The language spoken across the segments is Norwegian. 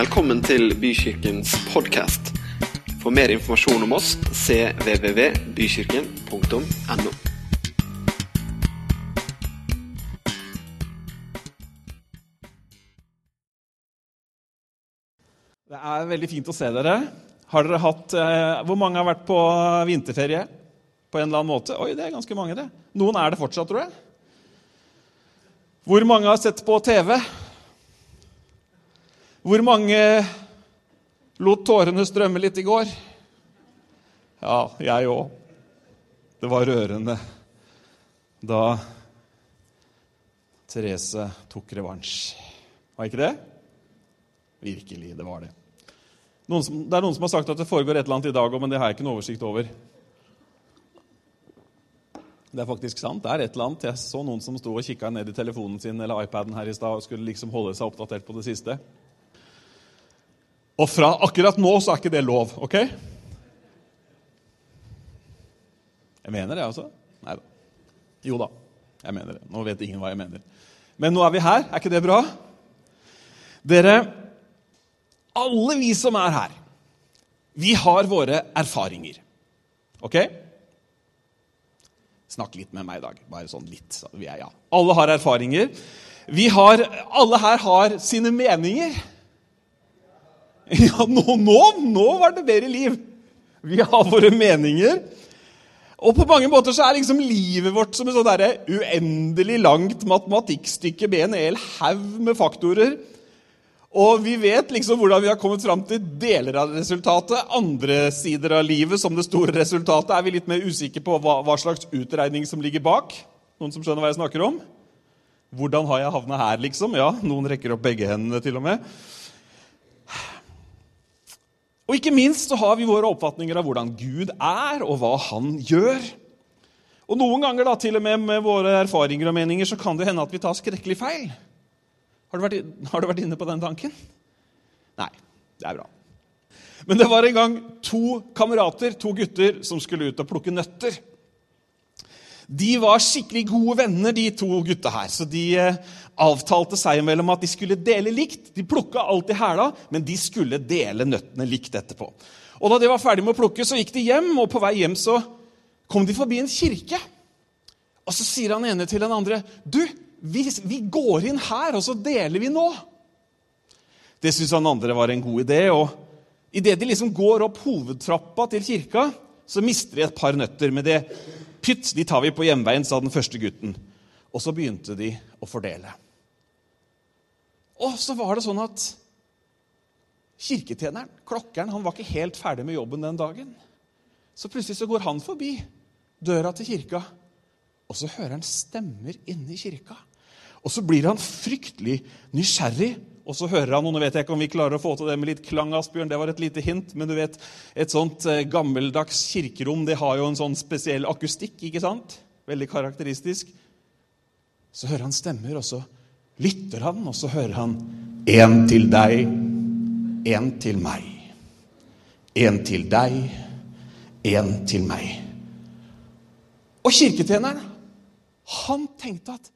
Velkommen til Bykirkens podkast. For mer informasjon om oss cvvvbykirken.no. Det er veldig fint å se dere. Har dere hatt, eh, Hvor mange har vært på vinterferie på en eller annen måte? Oi, det er ganske mange, det. Noen er det fortsatt, tror jeg. Hvor mange har sett på TV? Hvor mange lot tårene strømme litt i går? Ja, jeg òg. Det var rørende da Therese tok revansj. Var ikke det? Virkelig, det var det. Som, det er noen som har sagt at det foregår et eller annet i dag òg, men det har jeg ikke noe oversikt over. Det er faktisk sant. det er et eller annet. Jeg så noen som sto og kikka ned i telefonen sin eller iPaden her i stad og skulle liksom holde seg oppdatert på det siste. Og fra akkurat nå så er ikke det lov, OK? Jeg mener det, altså. Nei da. Jo da, jeg mener det. Nå vet ingen hva jeg mener. Men nå er vi her. Er ikke det bra? Dere, alle vi som er her, vi har våre erfaringer. Ok? Snakk litt med meg i dag. Bare sånn litt. Så vi er, ja. Alle har erfaringer. Vi har, alle her har sine meninger. Ja, nå, nå, nå var det bedre liv! Vi har våre meninger. Og på mange måter så er liksom livet vårt som et sånn der uendelig langt matematikkstykke med en hel haug med faktorer. Og vi vet liksom hvordan vi har kommet fram til deler av resultatet. Andre sider av livet, som det store resultatet, er vi litt mer usikre på hva, hva slags utregning som ligger bak. Noen som skjønner hva jeg snakker om? Hvordan har jeg havna her, liksom? Ja, noen rekker opp begge hendene til og med. Og ikke minst så har vi våre oppfatninger av hvordan Gud er, og hva han gjør. Og Noen ganger da, til og med med våre erfaringer og meninger så kan det hende at vi tar skrekkelig feil. Har du, vært, har du vært inne på den tanken? Nei. Det er bra. Men det var en gang to kamerater, to gutter, som skulle ut og plukke nøtter. De var skikkelig gode venner, de to gutta her. Så de eh, avtalte seg imellom at de skulle dele likt. De plukka alltid hæla, men de skulle dele nøttene likt etterpå. Og Da de var ferdig med å plukke, så gikk de hjem, og på vei hjem så kom de forbi en kirke. Og så sier han ene til den andre, 'Du, vi, vi går inn her, og så deler vi nå.' Det syntes han andre var en god idé. og Idet de liksom går opp hovedtrappa til kirka, så mister de et par nøtter. med det pytt, de tar vi på hjemveien, sa den første gutten. Og så begynte de å fordele. Og så var det sånn at kirketjeneren, klokkeren, han var ikke helt ferdig med jobben den dagen. Så plutselig så går han forbi døra til kirka, og så hører han stemmer inne i kirka. Og så blir han fryktelig nysgjerrig, og så hører han og Nå vet jeg ikke om vi klarer å få til det med litt klang, Asbjørn, det var et lite hint, men du vet, et sånt eh, gammeldags kirkerom det har jo en sånn spesiell akustikk, ikke sant? Veldig karakteristisk. Så hører han stemmer, og så lytter han, og så hører han En til deg, en til meg. En til deg, en til meg. Og kirketjeneren, han tenkte at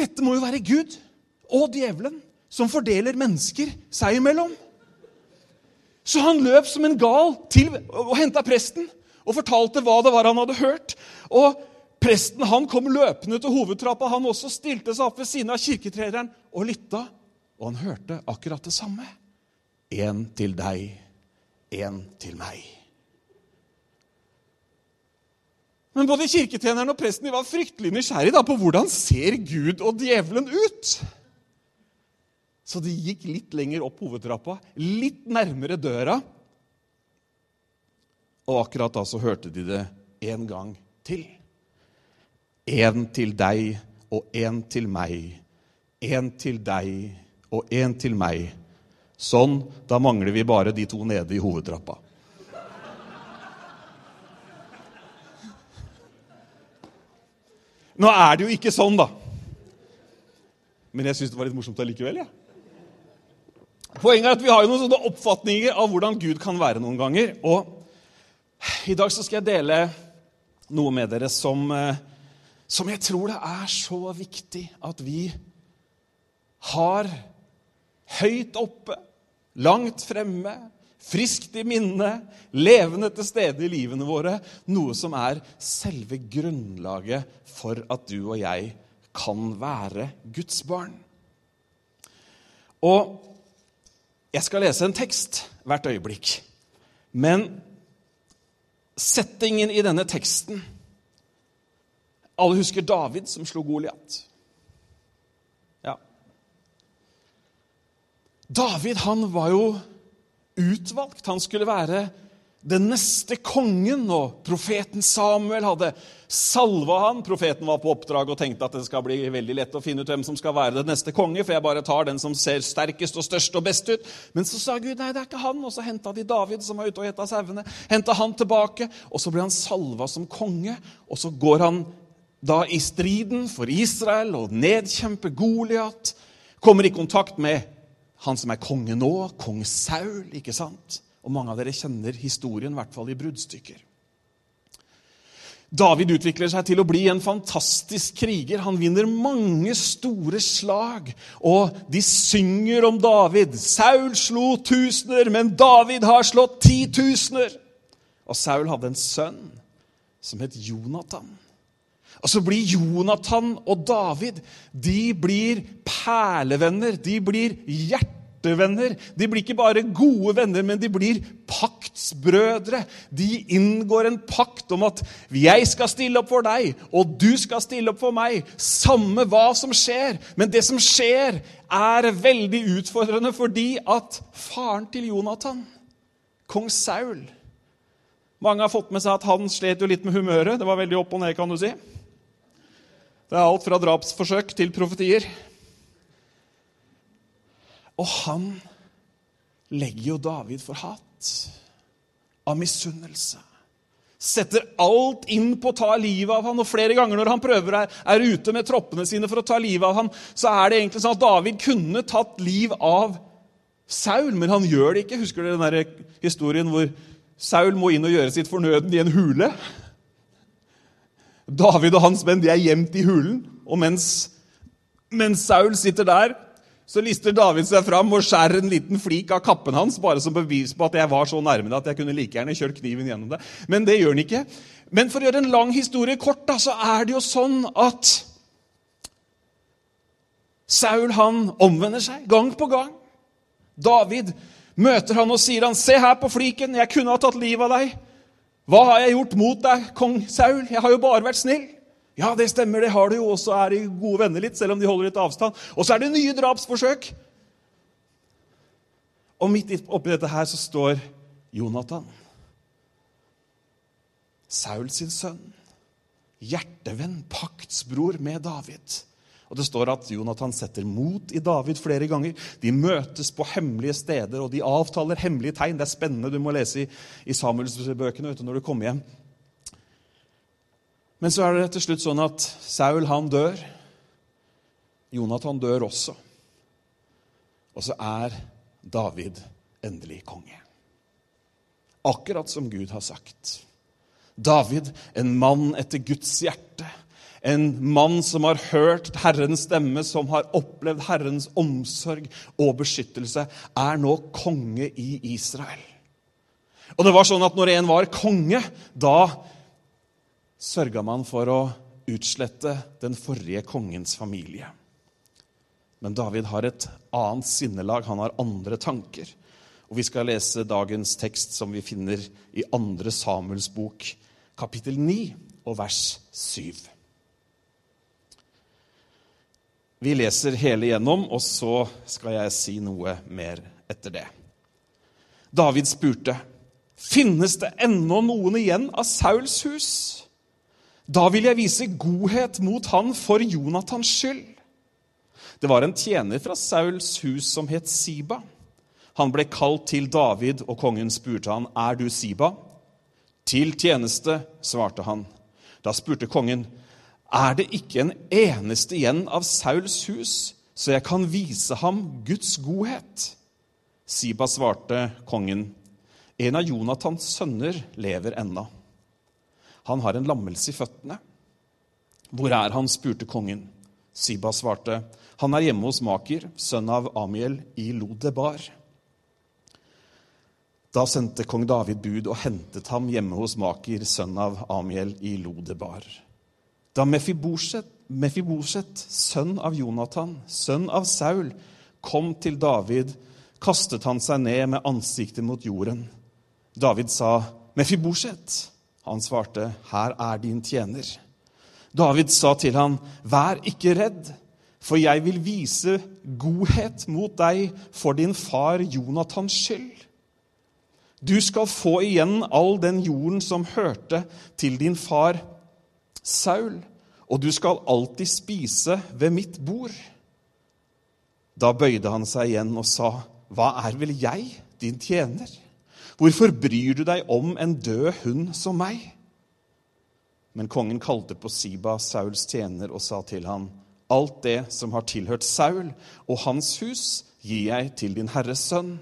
dette må jo være Gud og djevelen som fordeler mennesker seg imellom. Så han løp som en gal til og henta presten og fortalte hva det var han hadde hørt. Og Presten han kom løpende til hovedtrappa. Han også stilte seg opp ved siden av kirketrederen og lytta. Og han hørte akkurat det samme. En til deg, en til meg. Men både kirketjeneren og presten var fryktelig nysgjerrige på hvordan ser Gud og djevelen ut. Så de gikk litt lenger opp hovedtrappa, litt nærmere døra. Og akkurat da så hørte de det en gang til. En til deg og en til meg. En til deg og en til meg. Sånn, da mangler vi bare de to nede i hovedtrappa. Nå er det jo ikke sånn, da. Men jeg syns det var litt morsomt allikevel. Ja. Poenget er at vi har jo noen sånne oppfatninger av hvordan Gud kan være noen ganger. Og i dag så skal jeg dele noe med dere som, eh, som jeg tror det er så viktig at vi har høyt oppe, langt fremme, friskt i minne, levende til stede i livene våre. Noe som er selve grunnlaget for at du og jeg kan være Guds barn. Og jeg skal lese en tekst hvert øyeblikk. Men settingen i denne teksten Alle husker David som slo Goliat. Ja. David han var jo utvalgt. Han skulle være den neste kongen, og profeten Samuel hadde salva han. Profeten var på oppdrag og tenkte at det skal bli veldig lett å finne ut hvem som skal være den neste konge, for jeg bare tar den som ser sterkest og størst og best ut. Men så sa Gud nei, det er ikke han, og så henta de David, som var ute og gjetta sauene. Henta han tilbake, og så ble han salva som konge. Og så går han da i striden for Israel og nedkjemper Goliat. Kommer i kontakt med han som er konge nå, kong Saul, ikke sant? Og mange av dere kjenner historien, i hvert fall i bruddstykker. David utvikler seg til å bli en fantastisk kriger. Han vinner mange store slag. Og de synger om David. Saul slo tusener, men David har slått titusener. Og Saul hadde en sønn som het Jonathan. Og så blir Jonathan og David de blir perlevenner. De blir hjerter hjertevenner. De blir ikke bare gode venner, men de blir paktsbrødre. De inngår en pakt om at 'jeg skal stille opp for deg, og du skal stille opp for meg', samme hva som skjer. Men det som skjer, er veldig utfordrende fordi at faren til Jonathan, kong Saul Mange har fått med seg at han slet jo litt med humøret. Det var veldig opp og ned, kan du si. Det er alt fra drapsforsøk til profetier. Og han legger jo David for hat av misunnelse. Setter alt inn på å ta livet av han, og flere ganger når han prøver er, er ute med troppene sine for å ta livet av ham, så er det egentlig sånn at David kunne tatt liv av Saul, men han gjør det ikke. Husker dere den der historien hvor Saul må inn og gjøre sitt fornøden i en hule? David og hans menn de er gjemt i hulen, og mens, mens Saul sitter der så lister David seg fram og skjærer en liten flik av kappen hans, bare som bevis på at jeg var så nærme det at jeg kunne like gjerne kjørt kniven gjennom det. Men det gjør han ikke. Men for å gjøre en lang historie kort, da, så er det jo sånn at Saul han omvender seg gang på gang. David møter han og sier han, 'Se her på fliken, jeg kunne ha tatt livet av deg.' 'Hva har jeg gjort mot deg, kong Saul? Jeg har jo bare vært snill.' Ja, det stemmer, det har du jo, og så er de gode venner litt, selv om de holder litt avstand. Og så er det nye drapsforsøk. Og midt oppi dette her så står Jonathan. Saul sin sønn. Hjertevenn, paktsbror med David. Og Det står at Jonathan setter mot i David flere ganger. De møtes på hemmelige steder, og de avtaler hemmelige tegn. Det er spennende, du må lese i, i Samuelsbøkene når du kommer hjem. Men så er det til slutt sånn at Saul han dør. Jonathan dør også. Og så er David endelig konge. Akkurat som Gud har sagt. David, en mann etter Guds hjerte. En mann som har hørt Herrens stemme, som har opplevd Herrens omsorg og beskyttelse, er nå konge i Israel. Og det var sånn at Når en var konge, da sørga man for å utslette den forrige kongens familie. Men David har et annet sinnelag, han har andre tanker. Og Vi skal lese dagens tekst som vi finner i 2. Samuels bok, kapittel 9 og vers 7. Vi leser hele gjennom, og så skal jeg si noe mer etter det. David spurte, 'Finnes det ennå noen igjen av Sauls hus?' Da vil jeg vise godhet mot han for Jonathans skyld. Det var en tjener fra Sauls hus som het Siba. Han ble kalt til David, og kongen spurte han, 'Er du Siba?' 'Til tjeneste', svarte han. Da spurte kongen, 'Er det ikke en eneste igjen av Sauls hus, så jeg kan vise ham Guds godhet?' Siba svarte kongen, 'En av Jonathans sønner lever ennå.' Han har en lammelse i føttene. Hvor er han? spurte kongen. Siba svarte, han er hjemme hos Maker, sønn av Amiel, i Lodebar. Da sendte kong David bud og hentet ham hjemme hos Maker, sønn av Amiel, i Lodebar. Da Mefiboset, sønn av Jonathan, sønn av Saul, kom til David, kastet han seg ned med ansiktet mot jorden. David sa, 'Mefiboset.' Han svarte, 'Her er din tjener.' David sa til han, 'Vær ikke redd, for jeg vil vise godhet mot deg for din far Jonathans skyld.' Du skal få igjen all den jorden som hørte til din far Saul, og du skal alltid spise ved mitt bord. Da bøyde han seg igjen og sa, Hva er vel jeg, din tjener? Hvorfor bryr du deg om en død hund som meg? Men kongen kalte på Siba, Sauls tjener, og sa til ham, Alt det som har tilhørt Saul og hans hus, gir jeg til din herres sønn.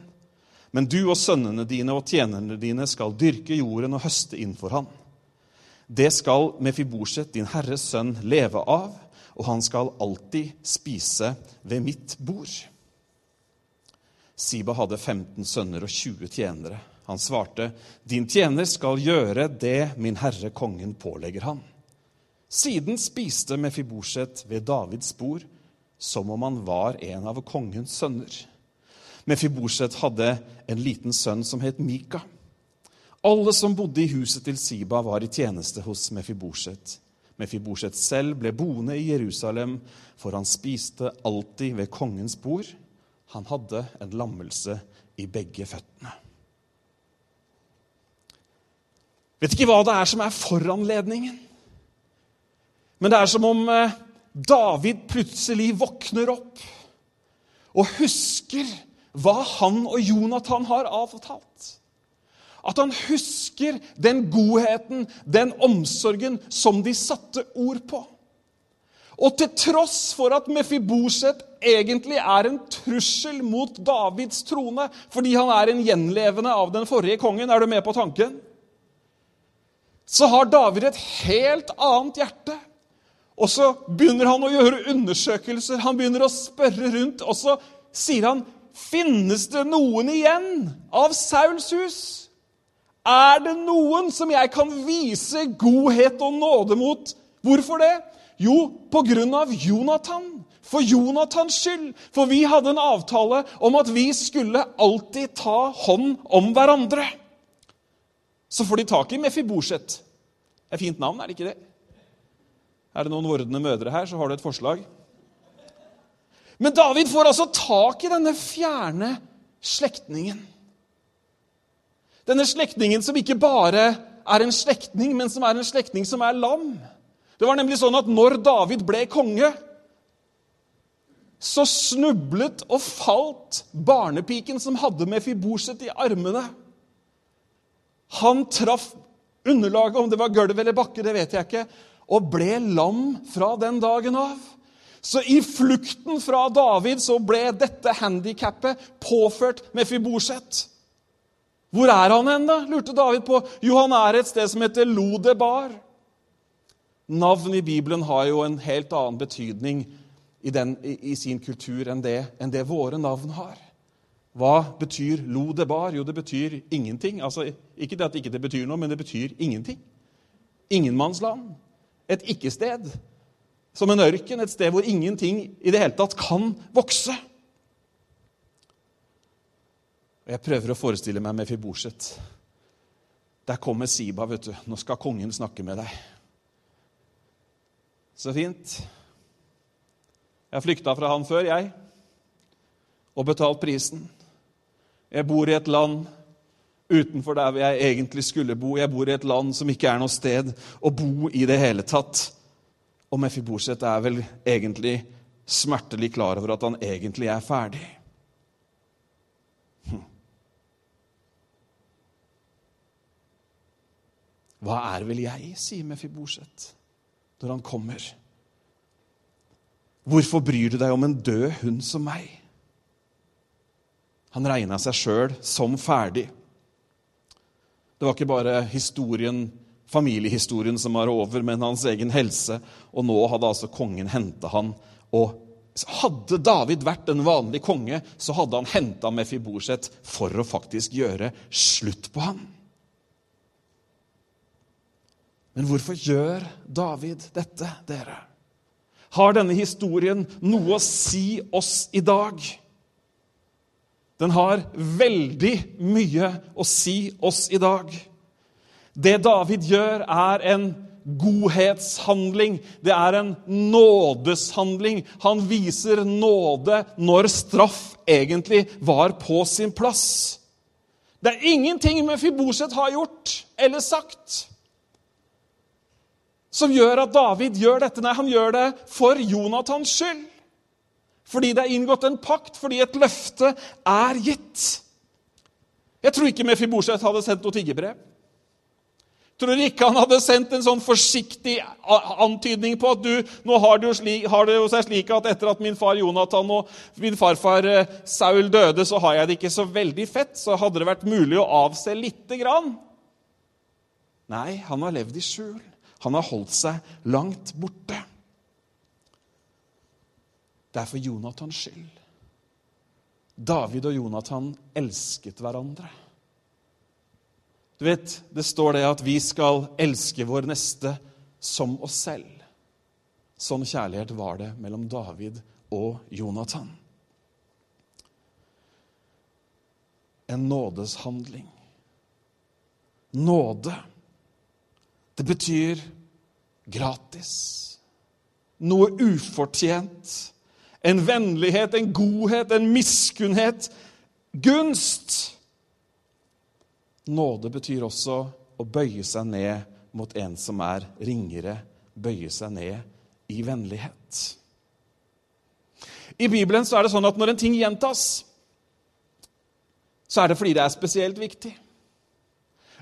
Men du og sønnene dine og tjenerne dine skal dyrke jorden og høste inn for han. Det skal Mefiboset, din herres sønn, leve av, og han skal alltid spise ved mitt bord. Siba hadde 15 sønner og 20 tjenere. Han svarte, Din tjener skal gjøre det min herre kongen pålegger han. Siden spiste Mefiboset ved Davids bord som om han var en av kongens sønner. Mefiboset hadde en liten sønn som het Mika. Alle som bodde i huset til Siba, var i tjeneste hos Mefiboset. Mefiboset selv ble boende i Jerusalem, for han spiste alltid ved kongens bord. Han hadde en lammelse i begge føttene. Vet ikke hva det er som er foranledningen. Men det er som om eh, David plutselig våkner opp og husker hva han og Jonathan har avtalt. At han husker den godheten, den omsorgen, som de satte ord på. Og til tross for at Mefiboset egentlig er en trussel mot Davids trone, fordi han er en gjenlevende av den forrige kongen, er du med på tanken? Så har David et helt annet hjerte. Og så begynner han å gjøre undersøkelser, han begynner å spørre rundt, og så sier han Finnes det noen igjen av Sauls hus? Er det noen som jeg kan vise godhet og nåde mot? Hvorfor det? Jo, på grunn av Jonathan. For Jonathans skyld. For vi hadde en avtale om at vi skulle alltid ta hånd om hverandre. Så får de tak i Mefiboset. Det er fint navn, er det ikke det? Er det noen vordende mødre her, så har du et forslag. Men David får altså tak i denne fjerne slektningen. Denne slektningen som ikke bare er en slektning, men som er en slektning som er lam. Det var nemlig sånn at når David ble konge, så snublet og falt barnepiken som hadde Mefiboset i armene. Han traff underlaget, om det var gulv eller bakke, det vet jeg ikke, og ble lam fra den dagen av. Så i flukten fra David så ble dette handikappet påført med Fiborset. Hvor er han hen, da? lurte David på. Jo, han er et sted som heter Lodebar. Navn i Bibelen har jo en helt annen betydning i, den, i, sin kultur enn det, enn det, våre navn har. Hva betyr Lodebar? Jo, det betyr ingenting. Altså, ikke det at det ikke betyr noe, men det betyr ingenting. Ingenmannsland. Et ikke-sted som en ørken, et sted hvor ingenting i det hele tatt kan vokse. Og Jeg prøver å forestille meg Mefiboset. Der kommer Siba, vet du. Nå skal kongen snakke med deg. Så fint. Jeg flykta fra han før, jeg, og betalt prisen. Jeg bor i et land utenfor der jeg egentlig skulle bo. Jeg bor i et land som ikke er noe sted å bo i det hele tatt. Og Mefiboset er vel egentlig smertelig klar over at han egentlig er ferdig. Hm. Hva er vel jeg, sier Mefiboset når han kommer. Hvorfor bryr du deg om en død hund som meg? Han regna seg sjøl som ferdig. Det var ikke bare historien familiehistorien som var over, men hans egen helse. Og nå hadde altså kongen henta han og Hadde David vært en vanlig konge, så hadde han henta Mefiborset for å faktisk gjøre slutt på han. Men hvorfor gjør David dette, dere? Har denne historien noe å si oss i dag? Den har veldig mye å si oss i dag. Det David gjør, er en godhetshandling. Det er en nådeshandling. Han viser nåde når straff egentlig var på sin plass. Det er ingenting Mefiboset har gjort eller sagt som gjør at David gjør dette. Nei, han gjør det for Jonathans skyld. Fordi det er inngått en pakt, fordi et løfte er gitt. Jeg tror ikke Mefiboset hadde sendt noe tiggebrev. Tror ikke han hadde sendt en sånn forsiktig antydning på at du, nå har det, jo slik, har det jo seg slik at etter at min far Jonathan og min farfar eh, Saul døde, så har jeg det ikke så veldig fett, så hadde det vært mulig å avse lite grann? Nei, han har levd i skjul. Han har holdt seg langt borte. Det er for Jonathans skyld. David og Jonathan elsket hverandre. Du vet, Det står det at vi skal elske vår neste som oss selv. Sånn kjærlighet var det mellom David og Jonathan. En nådeshandling. Nåde det betyr gratis. Noe ufortjent. En vennlighet, en godhet, en miskunnhet. Gunst. Nåde betyr også å bøye seg ned mot en som er ringere. Bøye seg ned i vennlighet. I Bibelen så er det sånn at når en ting gjentas, så er det fordi det er spesielt viktig.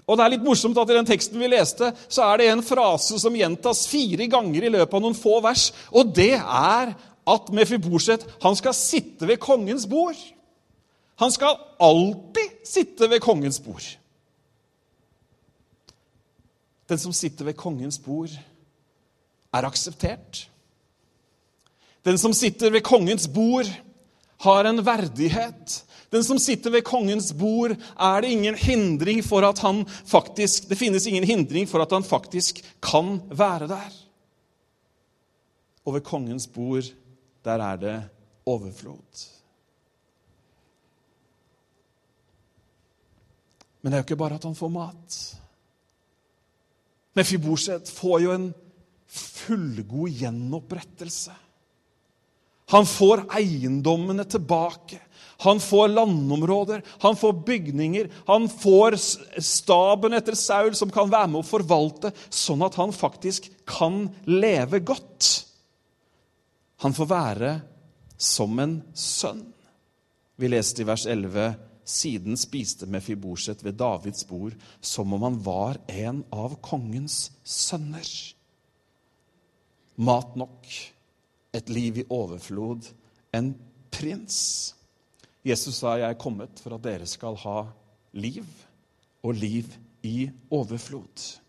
Og det er litt morsomt at I den teksten vi leste, så er det en frase som gjentas fire ganger i løpet av noen få vers. Og det er at Mefiboset han skal sitte ved kongens bord. Han skal alltid sitte ved kongens bord. Den som sitter ved kongens bord, er akseptert. Den som sitter ved kongens bord, har en verdighet den som sitter ved kongens bord, er det ingen hindring for at han faktisk Det finnes ingen hindring for at han faktisk kan være der. Og ved kongens bord, der er det overflod. Men det er jo ikke bare at han får mat. Mefiboset får jo en fullgod gjenopprettelse. Han får eiendommene tilbake. Han får landområder, han får bygninger, han får staben etter Saul som kan være med å forvalte, sånn at han faktisk kan leve godt. Han får være som en sønn. Vi leste i vers 11.: Siden spiste Mefiboset ved Davids bord som om han var en av kongens sønner. Mat nok, et liv i overflod, en prins. Jesus sa, 'Jeg er kommet for at dere skal ha liv, og liv i overflod'.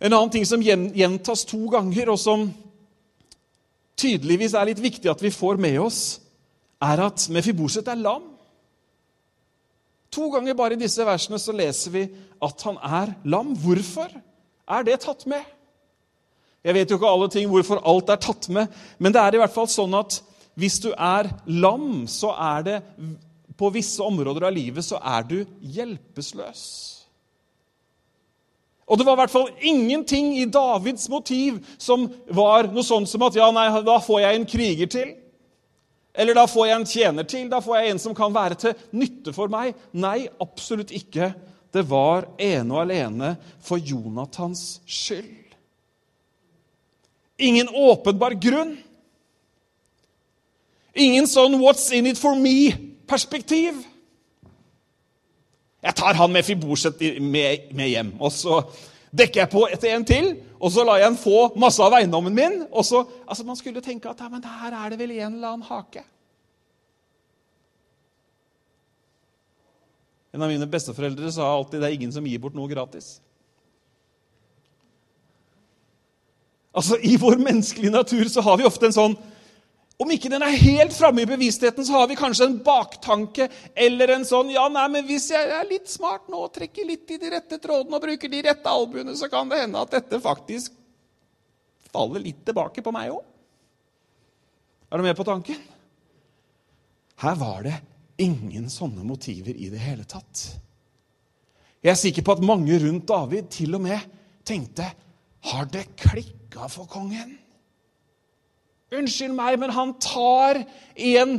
En annen ting som gjentas to ganger, og som tydeligvis er litt viktig at vi får med oss, er at Mefiboset er lam. To ganger bare i disse versene så leser vi at han er lam. Hvorfor er det tatt med? Jeg vet jo ikke alle ting hvorfor alt er tatt med, men det er i hvert fall sånn at hvis du er lam, så er det På visse områder av livet så er du hjelpeløs. Og det var i hvert fall ingenting i Davids motiv som var noe sånt som at ja, nei, da får jeg en kriger til. Eller da får jeg en tjener til. Da får jeg en som kan være til nytte for meg. Nei, absolutt ikke. Det var ene og alene for Jonathans skyld. Ingen åpenbar grunn. Ingen sånn 'what's in it for me'-perspektiv. Jeg tar han med fiborset med, med, hjem, og så dekker jeg på etter en til. Og så lar jeg han få masse av eiendommen min. og så, altså Man skulle tenke at ja, men her er det vel en eller annen hake. En av mine besteforeldre sa alltid det er ingen som gir bort noe gratis. Altså, I vår menneskelige natur så har vi ofte en sånn Om ikke den er helt framme i bevisstheten, så har vi kanskje en baktanke eller en sånn Ja, nei, men hvis jeg er litt smart nå og trekker litt i de rette trådene og bruker de rette albuene, så kan det hende at dette faktisk faller litt tilbake på meg òg. Er du med på tanken? Her var det ingen sånne motiver i det hele tatt. Jeg er sikker på at mange rundt David til og med tenkte Har det klikka for kongen? Unnskyld meg, men han tar en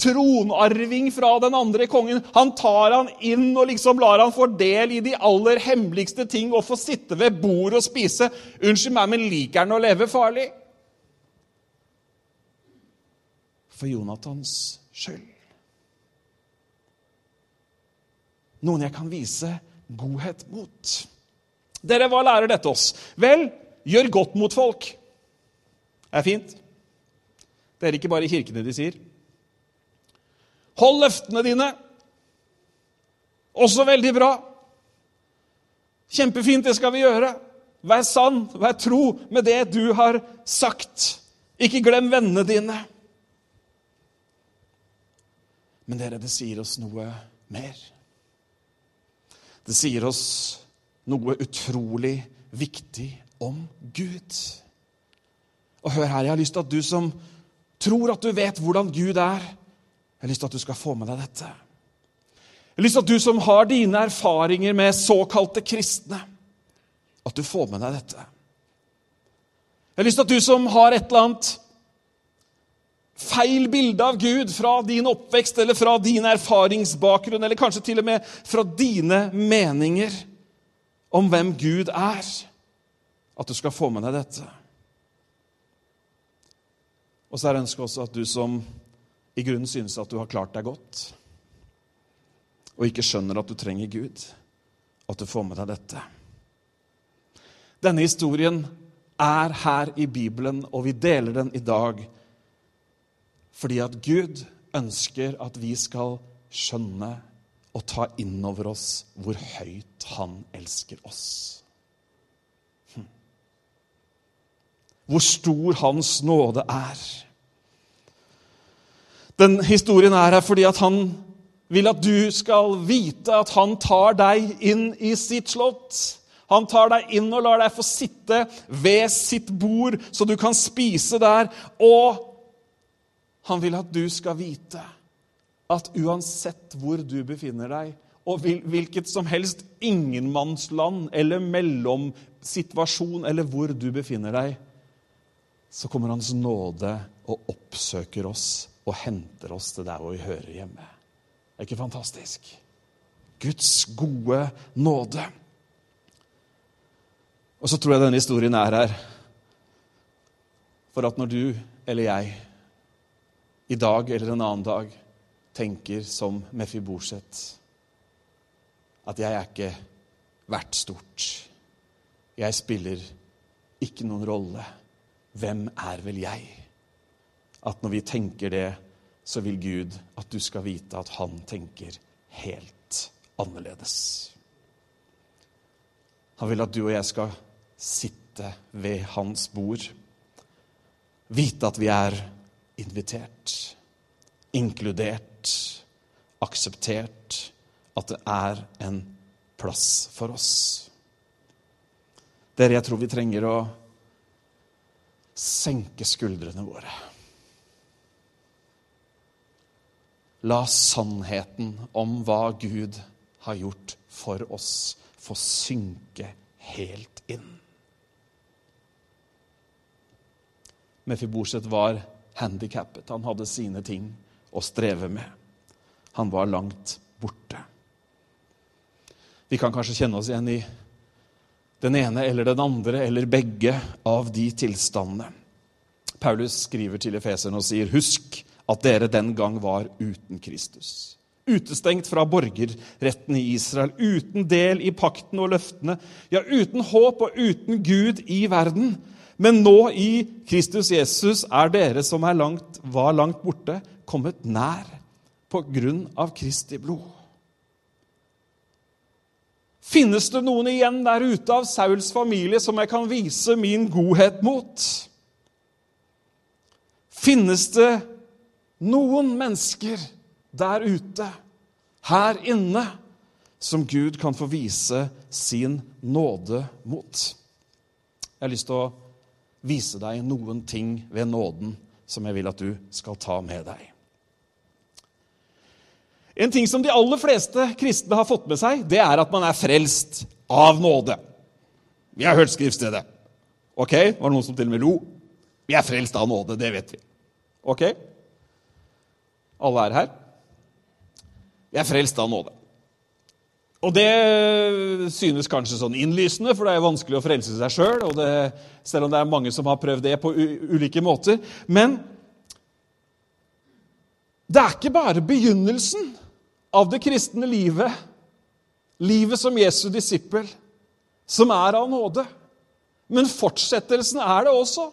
tronarving fra den andre kongen. Han tar han inn og liksom lar han få del i de aller hemmeligste ting og få sitte ved bordet og spise. Unnskyld meg, men liker han å leve farlig? For Jonathans skyld. Noen jeg kan vise godhet mot. Dere, hva lærer dette oss? Vel, gjør godt mot folk. Det er fint. Det er ikke bare i kirkene de sier. Hold løftene dine. Også veldig bra. Kjempefint, det skal vi gjøre. Vær sann, vær tro med det du har sagt. Ikke glem vennene dine. Men dere, det sier oss noe mer. Det sier oss noe utrolig viktig om Gud. Og hør her, jeg har lyst til at du som tror at du vet hvordan Gud er, jeg har lyst til at du skal få med deg dette. Jeg har lyst til at du som har dine erfaringer med såkalte kristne, at du får med deg dette. Jeg har lyst til at du som har et eller annet feil bilde av Gud fra din oppvekst eller fra din erfaringsbakgrunn, eller kanskje til og med fra dine meninger om hvem Gud er, at du skal få med deg dette. Og så er ønsket også at du som i grunnen synes at du har klart deg godt, og ikke skjønner at du trenger Gud, at du får med deg dette. Denne historien er her i Bibelen, og vi deler den i dag fordi at Gud ønsker at vi skal skjønne og ta inn over oss hvor høyt han elsker oss. Hm. Hvor stor hans nåde er. Den historien er her fordi at han vil at du skal vite at han tar deg inn i sitt slott. Han tar deg inn og lar deg få sitte ved sitt bord, så du kan spise der. Og han vil at du skal vite at uansett hvor du befinner deg, og hvilket som helst ingenmannsland eller mellomsituasjon eller hvor du befinner deg, så kommer Hans nåde og oppsøker oss og henter oss til der hvor vi hører hjemme. Det er ikke fantastisk? Guds gode nåde. Og så tror jeg denne historien er her for at når du eller jeg i dag eller en annen dag tenker som Mefiboset at jeg er ikke verdt stort. Jeg spiller ikke noen rolle. Hvem er vel jeg? At når vi tenker det, så vil Gud at du skal vite at han tenker helt annerledes. Han vil at du og jeg skal sitte ved hans bord, vite at vi er invitert, inkludert, akseptert. At det er en plass for oss. Dere, jeg tror vi trenger å senke skuldrene våre. La sannheten om hva Gud har gjort for oss, få synke helt inn. Mefiboset var handikappet. Han hadde sine ting å streve med. Han var langt borte. Vi kan kanskje kjenne oss igjen i den ene eller den andre eller begge av de tilstandene. Paulus skriver til efeserne og sier, 'Husk at dere den gang var uten Kristus.' Utestengt fra borgerretten i Israel, uten del i pakten og løftene, ja, uten håp og uten Gud i verden. Men nå i Kristus Jesus er dere som er langt, var langt borte, kommet nær på grunn av Kristi blod. Finnes det noen igjen der ute av Sauls familie som jeg kan vise min godhet mot? Finnes det noen mennesker der ute, her inne, som Gud kan få vise sin nåde mot? Jeg har lyst til å vise deg noen ting ved nåden som jeg vil at du skal ta med deg. En ting som de aller fleste kristne har fått med seg, det er at man er frelst av nåde. Vi har hørt skriftstedet. Ok, Var det noen som til og med lo? Vi er frelst av nåde, det vet vi. Ok? Alle er her? Vi er frelst av nåde. Og det synes kanskje sånn innlysende, for det er vanskelig å frelse seg sjøl. Selv om det er mange som har prøvd det på ulike måter. Men det er ikke bare begynnelsen av det kristne livet, livet som Jesu disippel, som er av nåde. Men fortsettelsen er det også.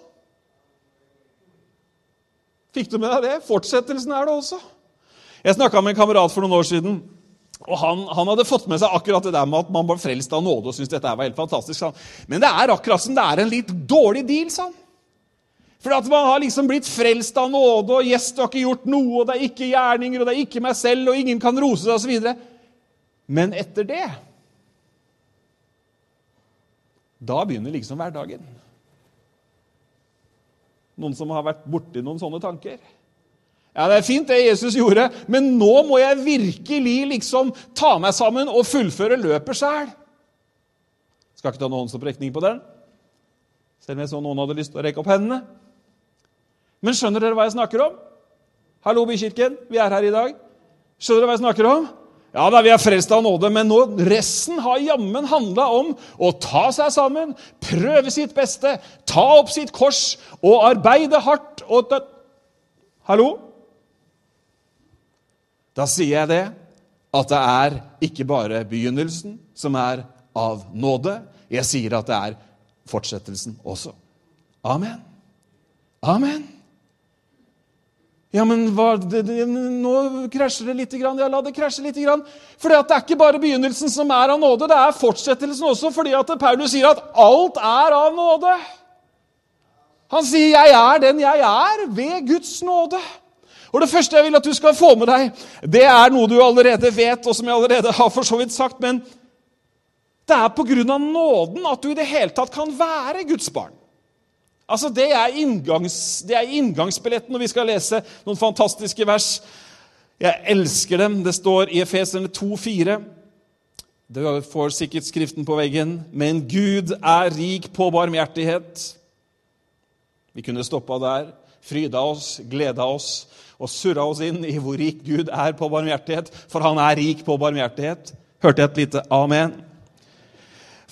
Fikk du med deg det? Fortsettelsen er det også. Jeg snakka med en kamerat for noen år siden. og han, han, hadde fått med seg akkurat det der med at man var frelst av nåde. og syntes dette var helt fantastisk. Men det er akkurat som det er en litt dårlig deal. Sånn. For at man har liksom blitt frelst av nåde, og yes, du har ikke gjort noe, og det er ikke gjerninger, og det er ikke meg selv, og ingen kan rose seg, osv. Men etter det Da begynner liksom hverdagen. Noen som har vært borti noen sånne tanker? Ja, Det er fint, det Jesus gjorde, men nå må jeg virkelig liksom ta meg sammen og fullføre løpet sjæl. Skal ikke ta noen håndsopprekning på den, selv om jeg så noen hadde lyst til å rekke opp hendene. Men skjønner dere hva jeg snakker om? Hallo, Bykirken, vi er her i dag. Skjønner dere hva jeg snakker om? Ja da, vi er frelst av nåde, men nå, resten har jammen handla om å ta seg sammen, prøve sitt beste, ta opp sitt kors og arbeide hardt. Og Hallo? Da sier jeg det, at det er ikke bare begynnelsen som er av nåde. Jeg sier at det er fortsettelsen også. Amen. Amen. Ja, men hva, det, det, nå krasjer det litt. Ja, la det krasje litt. For det er ikke bare begynnelsen som er av nåde, det er fortsettelsen også. fordi at Paulus sier at alt er av nåde. Han sier 'jeg er den jeg er ved Guds nåde'. Og Det første jeg vil at du skal få med deg, det er noe du allerede vet, og som jeg allerede har for så vidt sagt, men det er på grunn av nåden at du i det hele tatt kan være Guds barn. Altså, det er, inngangs, det er inngangsbilletten når vi skal lese noen fantastiske vers. Jeg elsker dem. Det står i Efeserne 2,4. Du får sikkert skriften på veggen. Men Gud er rik på barmhjertighet. Vi kunne stoppa der, fryda oss, gleda oss og surra oss inn i hvor rik Gud er på barmhjertighet, for han er rik på barmhjertighet. Hørte jeg et lite amen?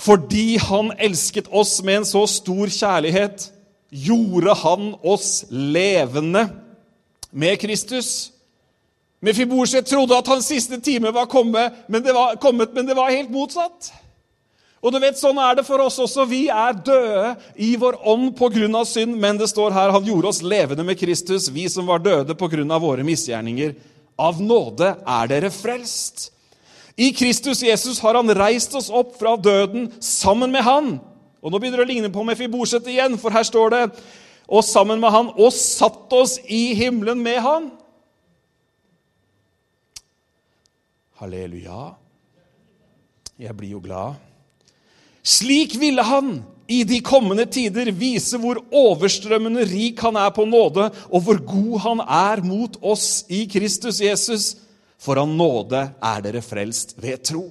Fordi han elsket oss med en så stor kjærlighet, gjorde han oss levende med Kristus. Mefiborset trodde at hans siste time var kommet, men det var, kommet, men det var helt motsatt. Og du vet, Sånn er det for oss også. Vi er døde i vår ånd pga. synd, men det står her han gjorde oss levende med Kristus, vi som var døde pga. våre misgjerninger. Av nåde er dere frelst. I Kristus Jesus har han reist oss opp fra døden sammen med han og Nå begynner det å ligne på Mefiboset igjen, for her står det og sammen med han og satt oss i himmelen med han. Halleluja. Jeg blir jo glad. Slik ville han i de kommende tider vise hvor overstrømmende rik han er på nåde, og hvor god han er mot oss i Kristus Jesus. For av nåde er dere frelst ved tro.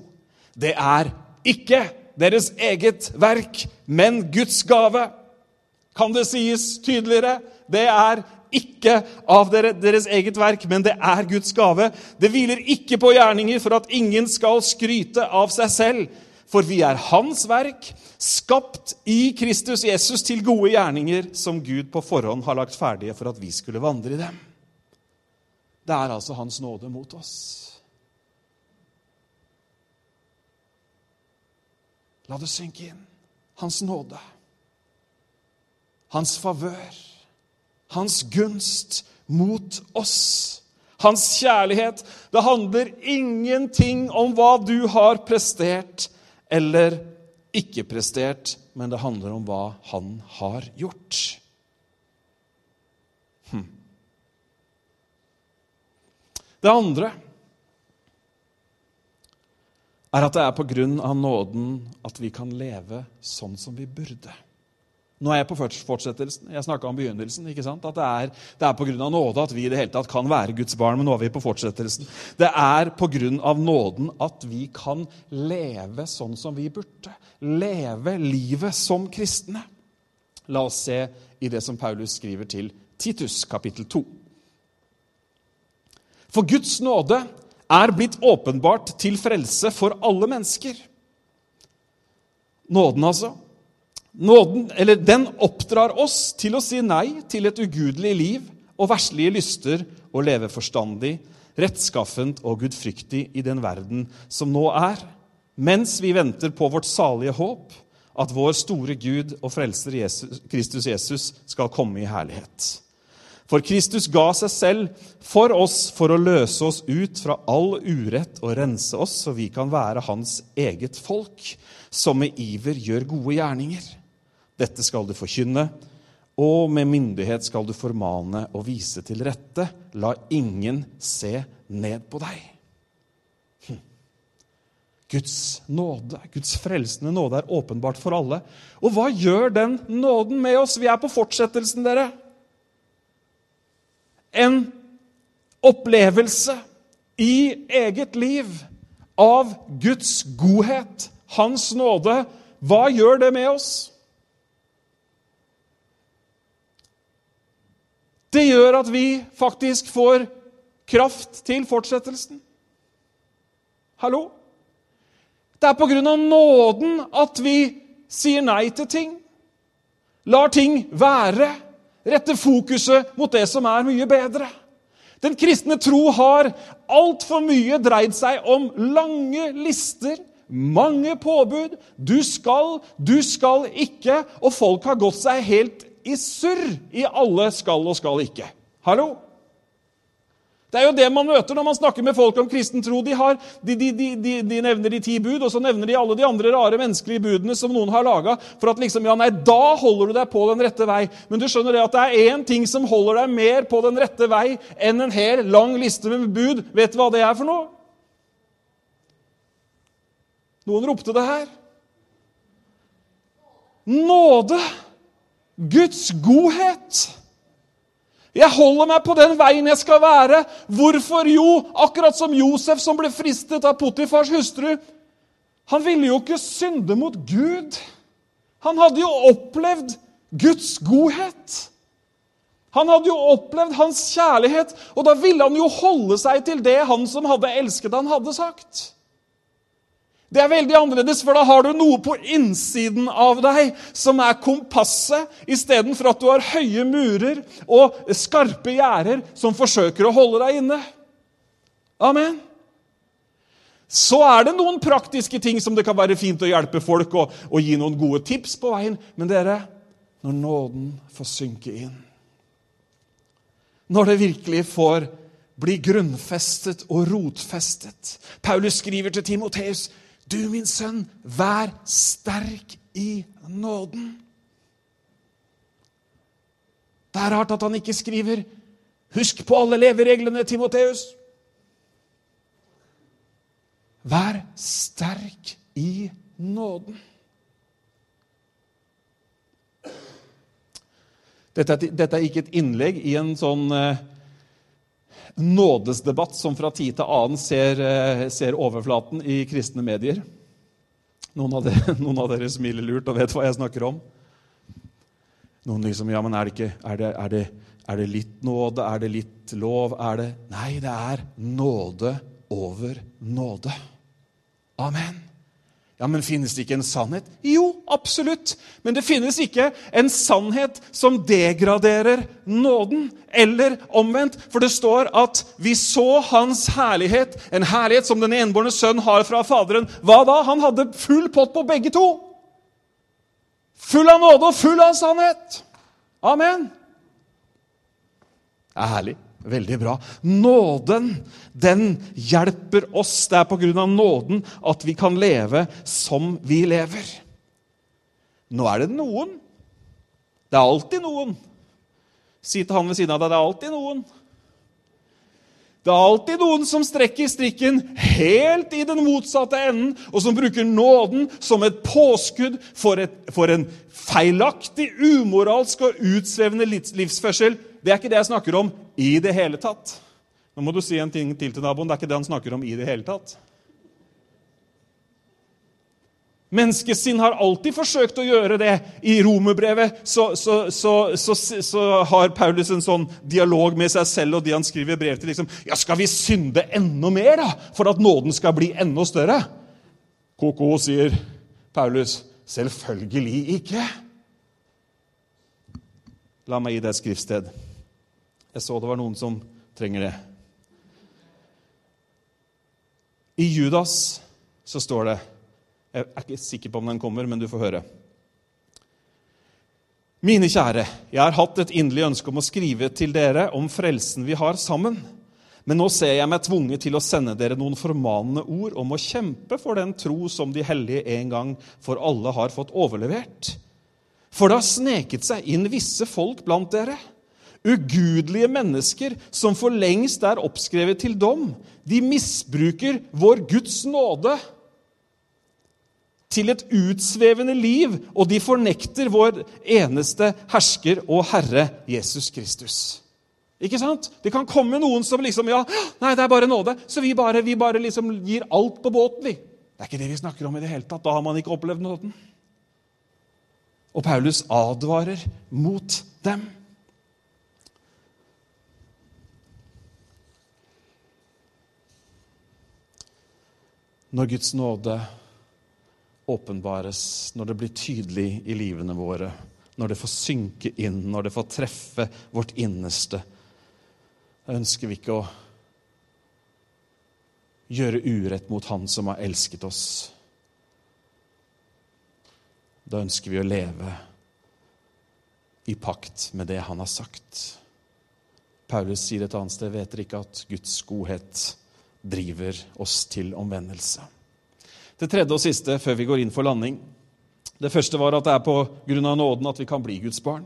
Det er ikke deres eget verk, men Guds gave. Kan det sies tydeligere? Det er ikke av deres eget verk, men det er Guds gave. Det hviler ikke på gjerninger for at ingen skal skryte av seg selv. For vi er Hans verk, skapt i Kristus Jesus til gode gjerninger, som Gud på forhånd har lagt ferdige for at vi skulle vandre i dem. Det er altså Hans nåde mot oss. La det synke inn. Hans nåde. Hans favør. Hans gunst mot oss. Hans kjærlighet. Det handler ingenting om hva du har prestert eller ikke prestert, men det handler om hva han har gjort. Hm. Det andre er at det er på grunn av nåden at vi kan leve sånn som vi burde. Nå er jeg på fortsettelsen. Jeg snakka om begynnelsen. ikke sant? At det er, det er pga. nåde at vi i det hele tatt kan være Guds barn. Men nå er vi på fortsettelsen. Det er pga. nåden at vi kan leve sånn som vi burde. Leve livet som kristne. La oss se i det som Paulus skriver til Titus, kapittel 2. For Guds nåde er blitt åpenbart til frelse for alle mennesker. Nåden, altså. Nåden, eller Den oppdrar oss til å si nei til et ugudelig liv og verslige lyster og leve forstandig, rettskaffent og gudfryktig i den verden som nå er, mens vi venter på vårt salige håp, at vår store Gud og frelser Jesus, Kristus Jesus skal komme i herlighet. For Kristus ga seg selv for oss for å løse oss ut fra all urett og rense oss, så vi kan være hans eget folk, som med iver gjør gode gjerninger. Dette skal du forkynne, og med myndighet skal du formane og vise til rette. La ingen se ned på deg. Hm. Guds nåde, Guds frelsende nåde, er åpenbart for alle. Og hva gjør den nåden med oss? Vi er på fortsettelsen, dere en opplevelse i eget liv av Guds godhet, Hans nåde. Hva gjør det med oss? Det gjør at vi faktisk får kraft til fortsettelsen. Hallo? Det er på grunn av nåden at vi sier nei til ting. Lar ting være Rette fokuset mot det som er mye bedre. Den kristne tro har altfor mye dreid seg om lange lister, mange påbud. Du skal, du skal ikke. Og folk har gått seg helt i surr i alle skal og skal ikke. Hallo? Det er jo det man møter når man snakker med folk om kristen tro. De, har, de, de, de, nevner de ti bud, og så nevner de alle de andre rare menneskelige budene som noen har laga. For at liksom, ja, nei, da holder du deg på den rette vei. Men du skjønner det at det er én ting som holder deg mer på den rette vei enn en hel lang liste med bud. Vet du hva det er for noe? Noen ropte det her. Nåde. Guds godhet. Jeg holder meg på den veien jeg skal være. Hvorfor? Jo, akkurat som Josef som ble fristet av Potifars hustru. Han ville jo ikke synde mot Gud. Han hadde jo opplevd Guds godhet. Han hadde jo opplevd hans kjærlighet, og da ville han jo holde seg til det han som hadde elsket han hadde sagt. Det er veldig annerledes, for da har du noe på innsiden av deg som er kompasset, istedenfor at du har høye murer og skarpe gjerder som forsøker å holde deg inne. Amen. Så er det noen praktiske ting som det kan være fint å hjelpe folk og, og gi noen gode tips på veien. Men dere, når nåden får synke inn Når det virkelig får bli grunnfestet og rotfestet Paulus skriver til Timoteus du, min sønn, vær sterk i nåden. Det er rart at han ikke skriver 'Husk på alle levereglene, Timoteus'. Vær sterk i nåden. Dette er, dette er, ikke et innlegg i en sånn eh, nådesdebatt som fra tid til annen ser, eh, ser overflaten i kristne medier. Noen av, dere, noen av, dere, smiler lurt og vet hva jeg snakker om. Noen liksom Ja, men er det, ikke, er det, er det, er det litt nåde? Er det litt lov? Er det Nei, det er nåde over nåde. Amen. Ja, men Finnes det ikke en sannhet? Jo, absolutt. Men det finnes ikke en sannhet som degraderer nåden. Eller omvendt. For det står at vi så Hans herlighet, en herlighet som den enbårne sønn har fra Faderen. Hva da? Han hadde full pott på begge to. Full av nåde og full av sannhet. Amen. Det er herlig. Veldig bra. Nåden, den hjelper oss. Det er av nåden at vi kan leve som vi lever. Nå er det noen. Det er alltid noen Si til han ved siden av deg det er alltid noen. Det er alltid noen som strekker strikken helt i den motsatte enden, og som bruker nåden som et påskudd for, et, for en feilaktig, umoralsk og utsvevende livsførsel. Det er ikke det jeg snakker om i det hele tatt. Nå må du si en ting til til naboen. Det er ikke det han snakker om i det hele tatt. Menneskesinn har alltid forsøkt å gjøre det. I romerbrevet så, så, så, så, har Paulus en sånn dialog med seg selv og de han skriver brev til. liksom, ja, Skal vi synde enda mer da, for at nåden skal bli enda større? KK, sier Paulus. Selvfølgelig ikke. La meg gi deg et skriftsted. Jeg så det var noen som trenger det. I Judas så står det jeg er ikke sikker på om den kommer, men du får høre. Mine kjære, jeg har hatt et inderlig ønske om å skrive til dere om frelsen vi har sammen. Men nå ser jeg meg tvunget til å sende dere noen formanende ord om å kjempe for den tro som de hellige en gang for alle har fått overlevert. For det har sneket seg inn visse folk blant dere. Ugudelige mennesker som for lengst er oppskrevet til dom. De misbruker vår Guds nåde til et utsvevende liv, og de fornekter vår eneste hersker og herre Jesus Kristus. Ikke sant? Det kan komme noen som liksom Ja, nei, det er bare nåde. Så vi bare, vi bare liksom gir alt på båten, vi. Det er ikke det vi snakker om i det hele tatt. Da har man ikke opplevd nåden. Og Paulus advarer mot dem. Når Guds nåde åpenbares, når det blir tydelig i livene våre, når det får synke inn, når det får treffe vårt innerste. Da ønsker vi ikke å gjøre urett mot Han som har elsket oss. Da ønsker vi å leve i pakt med det Han har sagt. Paulus sier et annet sted, vet dere ikke at Guds godhet driver oss til omvendelse? Det tredje og siste før vi går inn for landing. Det første var at det er på grunn av nåden at vi kan bli Guds barn.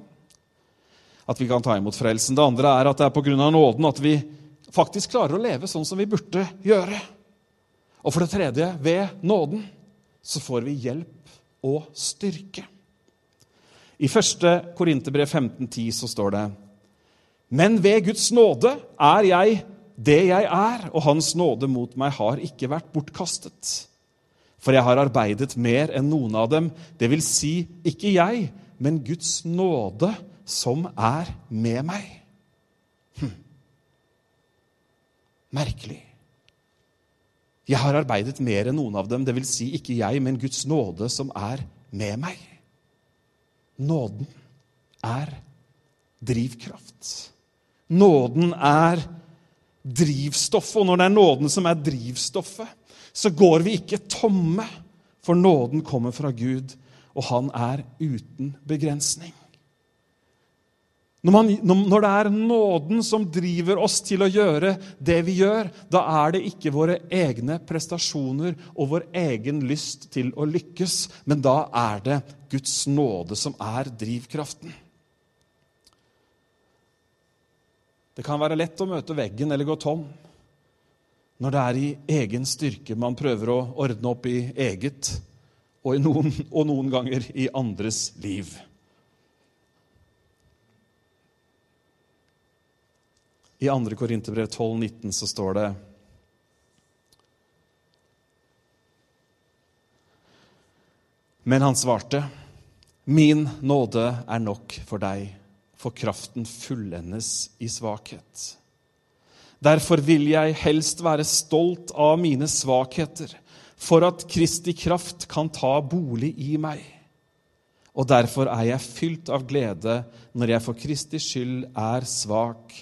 At vi kan ta imot frelsen. Det andre er at det er på grunn av nåden at vi faktisk klarer å leve sånn som vi burde gjøre. Og for det tredje, ved nåden, så får vi hjelp og styrke. I 1. Korinterbrev 15,10 så står det Men ved Guds nåde er jeg det jeg er, og Hans nåde mot meg har ikke vært bortkastet. For jeg har arbeidet mer enn noen av dem. Det vil si, ikke jeg, men Guds nåde som er med meg. Hm. Merkelig. Jeg har arbeidet mer enn noen av dem, det vil si ikke jeg, men Guds nåde som er med meg. Nåden er drivkraft. Nåden er drivstoffet, og når det er nåden som er drivstoffet, så går vi ikke tomme, for nåden kommer fra Gud, og han er uten begrensning. Når, man, når, det er nåden som driver oss til å gjøre det vi gjør, da er det ikke våre egne prestasjoner og vår egen lyst til å lykkes, men da er det Guds nåde som er drivkraften. Det kan være lett å møte veggen eller gå tom når det er i egen styrke man prøver å ordne opp i eget, og, noen, og noen ganger i andres liv. I 2. Korinterbrev 12,19 så står det Men han svarte, Min nåde er nok for deg, for kraften fullendes i svakhet. Derfor vil jeg helst være stolt av mine svakheter, for at Kristi kraft kan ta bolig i meg. Og derfor er jeg fylt av glede når jeg for Kristi skyld er svak,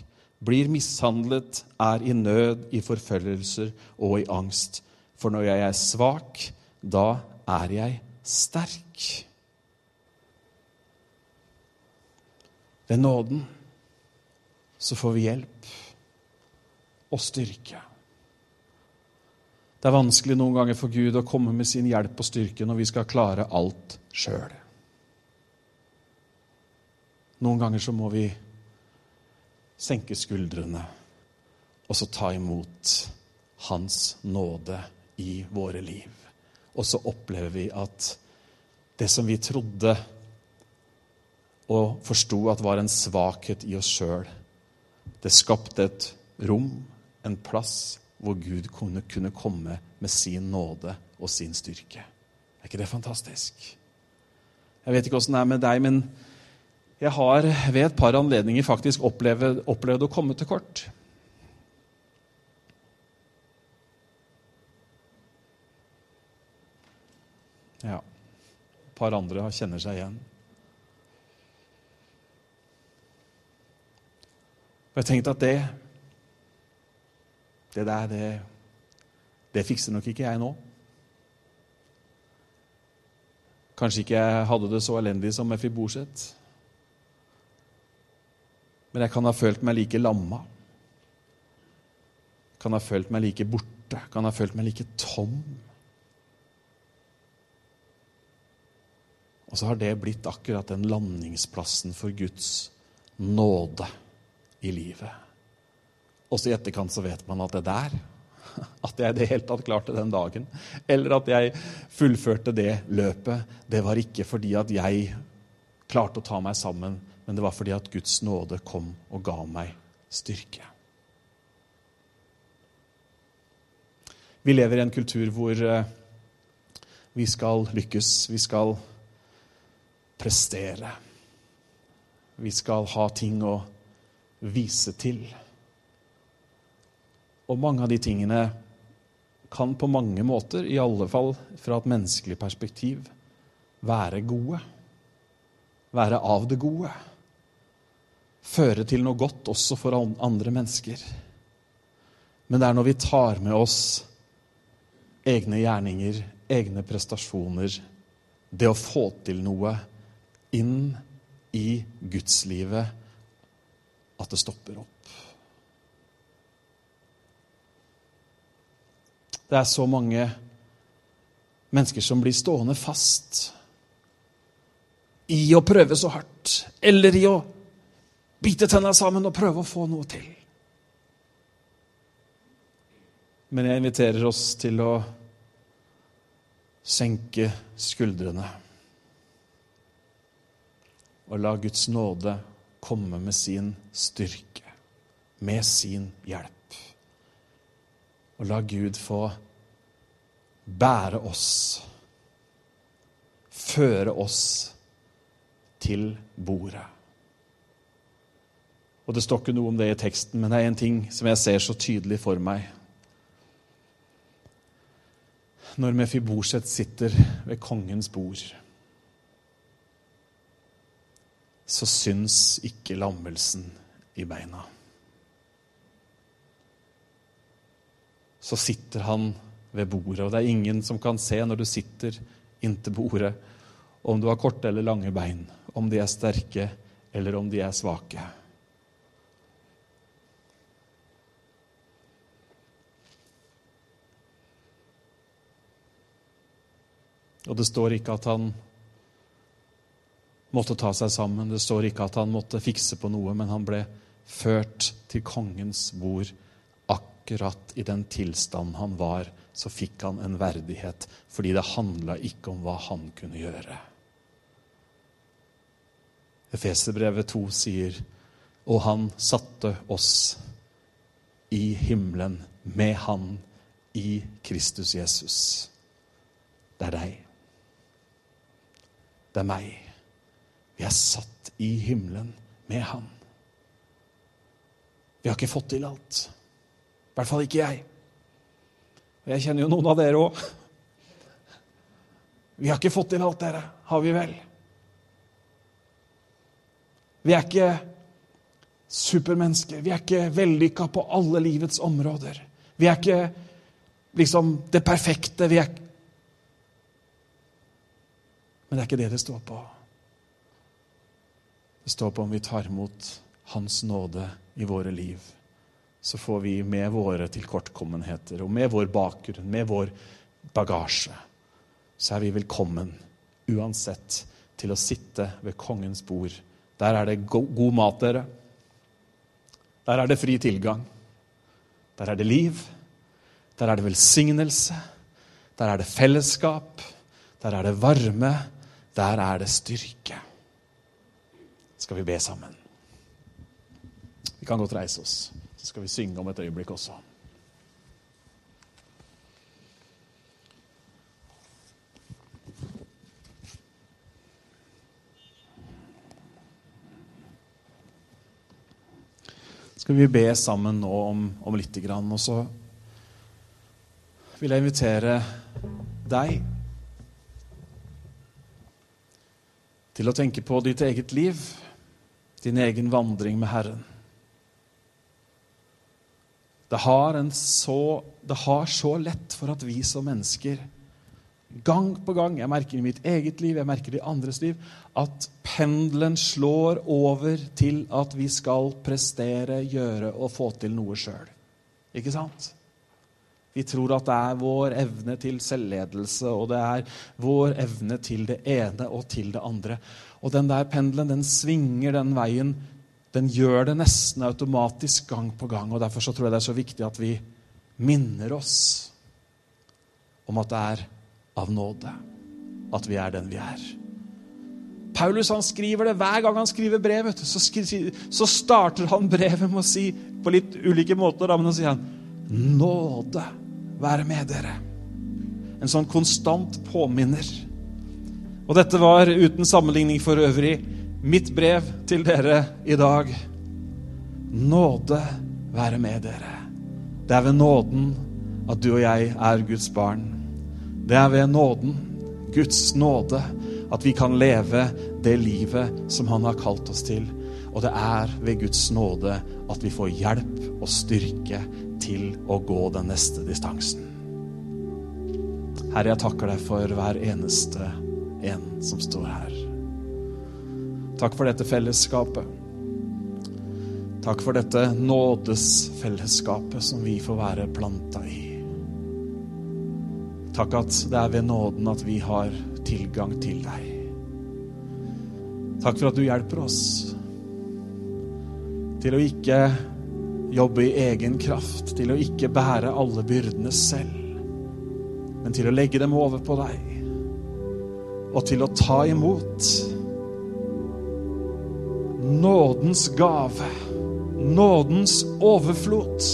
blir mishandlet, er i nød, i forfølgelser og i angst. For når jeg er svak, da er jeg sterk. Ved nåden så får vi hjelp og styrke. Det er vanskelig noen ganger for Gud å komme med sin hjelp og styrke når vi skal klare alt sjøl. Noen ganger så må vi senke skuldrene og så ta imot Hans nåde i våre liv. Og så opplever vi at det som vi trodde og forsto at var en svakhet i oss sjøl, det skapte et rom, en plass, hvor Gud kunne, kunne komme med sin nåde og sin styrke. Er ikke det fantastisk? Jeg vet ikke åssen det er med deg, men jeg har ved et par anledninger faktisk opplevd, opplevd å komme til kort. Ja. Et par andre kjenner seg igjen. Og jeg tenkte at det Det der, det, det fikser nok ikke jeg nå. Kanskje ikke jeg hadde det så elendig som Mefiboset. Men jeg kan ha følt meg like lamma. Kan ha følt meg like borte. Kan ha følt meg like tom. Og så har det blitt akkurat den landingsplassen for Guds nåde i livet. Også i etterkant så vet man at det der At jeg i det hele tatt klarte den dagen, eller at jeg fullførte det løpet, det var ikke fordi at jeg klarte å ta meg sammen, men det var fordi at Guds nåde kom og ga meg styrke. Vi lever i en kultur hvor eh, vi skal lykkes, vi skal prestere. Vi skal ha ting å vise til. Og mange av de tingene kan på mange måter, i alle fall fra et menneskelig perspektiv, være gode. Være av det gode. Føre til noe godt også for andre mennesker. Men det er når vi tar med oss egne gjerninger, egne prestasjoner, det å få til noe, inn i gudslivet at det stopper opp. Det er så mange mennesker som blir stående fast i å prøve så hardt, eller i å bite tenna sammen og prøve å få noe til. Men jeg inviterer oss til å senke skuldrene og la Guds nåde komme med sin styrke, med sin hjelp. Og la Gud få bære oss, føre oss til bordet. Og Det står ikke noe om det i teksten, men det er en ting som jeg ser så tydelig for meg. Når Mefiboset sitter ved kongens bord så syns ikke lammelsen i beina. Så sitter han ved bordet, og det er ingen som kan se når du sitter inntil bordet, om du har korte eller lange bein, om de er sterke eller om de er svake. Og det står ikke at han måtte ta seg sammen. Det står ikke at han måtte fikse på noe, men han ble ført til kongens bord. Akkurat i den tilstand han var, så fikk han en verdighet, fordi det handla ikke om hva han kunne gjøre. Efeserbrevet 2 sier, og han satte oss i himmelen med han i Kristus Jesus. Det er deg. Det er meg. Vi er satt i himmelen med Han. Vi har ikke fått til alt. I hvert fall ikke jeg. Og jeg kjenner jo noen av dere òg. Vi har ikke fått til alt, dere. Har vi vel? Vi er ikke supermennesker. Vi er ikke vellykka på alle livets områder. Vi er ikke liksom det perfekte. Vi er Men det er ikke det det står på. Det står på om vi tar imot Hans nåde i våre liv. Så får vi med våre tilkortkommenheter og med vår bakgrunn, med vår bagasje, så er vi velkommen uansett til å sitte ved kongens bord. Der er det god mat, dere. Der er det fri tilgang. Der er det liv. Der er det velsignelse. Der er det fellesskap. Der er det varme. Der er det styrke. Skal vi be sammen? Vi kan godt reise oss. Så skal vi synge om et øyeblikk også. skal vi be sammen nå om, om lite grann. Og så vil jeg invitere deg til å tenke på ditt eget liv, din egen vandring med Herren. Det har, så, det har så lett for at vi som mennesker gang på gang, jeg merker i mitt eget liv, jeg merker det i andres liv, at pendelen slår over til at vi skal prestere, gjøre og få til noe sjøl. Ikke sant? Vi tror at det er vår evne til selvledelse, og det er vår evne til det ene og til det andre. Og den der pendelen, den svinger den veien. Den gjør det nesten automatisk gang på gang. og Derfor så tror jeg det er så viktig at vi minner oss om at det er av nåde at vi er den vi er. Paulus han skriver det hver gang han skriver brevet. Så, så starter han brevet med å si på litt ulike måter, men så sier han nåde være med dere. En sånn konstant påminner. Og dette var uten sammenligning for øvrig mitt brev til dere i dag. Nåde være med dere. Det er ved nåden at du og jeg er Guds barn. Det er ved nåden, Guds nåde, at vi kan leve det livet som Han har kalt oss til. Og det er ved Guds nåde at vi får hjelp og styrke til å gå den neste distansen. Herre, jeg takker deg for hver eneste en som står her. Takk for dette fellesskapet. Takk for dette nådesfellesskapet som vi får være planta i. Takk at det er ved nåden at vi har tilgang til deg. Takk for at du hjelper oss til å ikke jobbe i egen kraft, til å ikke bære alle byrdene selv, men til å legge dem over på deg, og til å ta imot nådens gave, nådens overflot,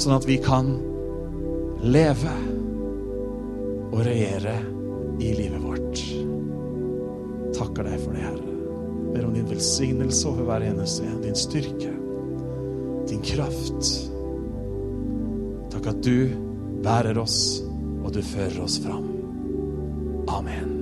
sånn at vi kan leve og regjere i livet vårt. Takker deg for det, Herre. Ber om din velsignelse over hver eneste en. Din styrke, din kraft. Takk at du bærer oss, og du fører oss fram. Amen.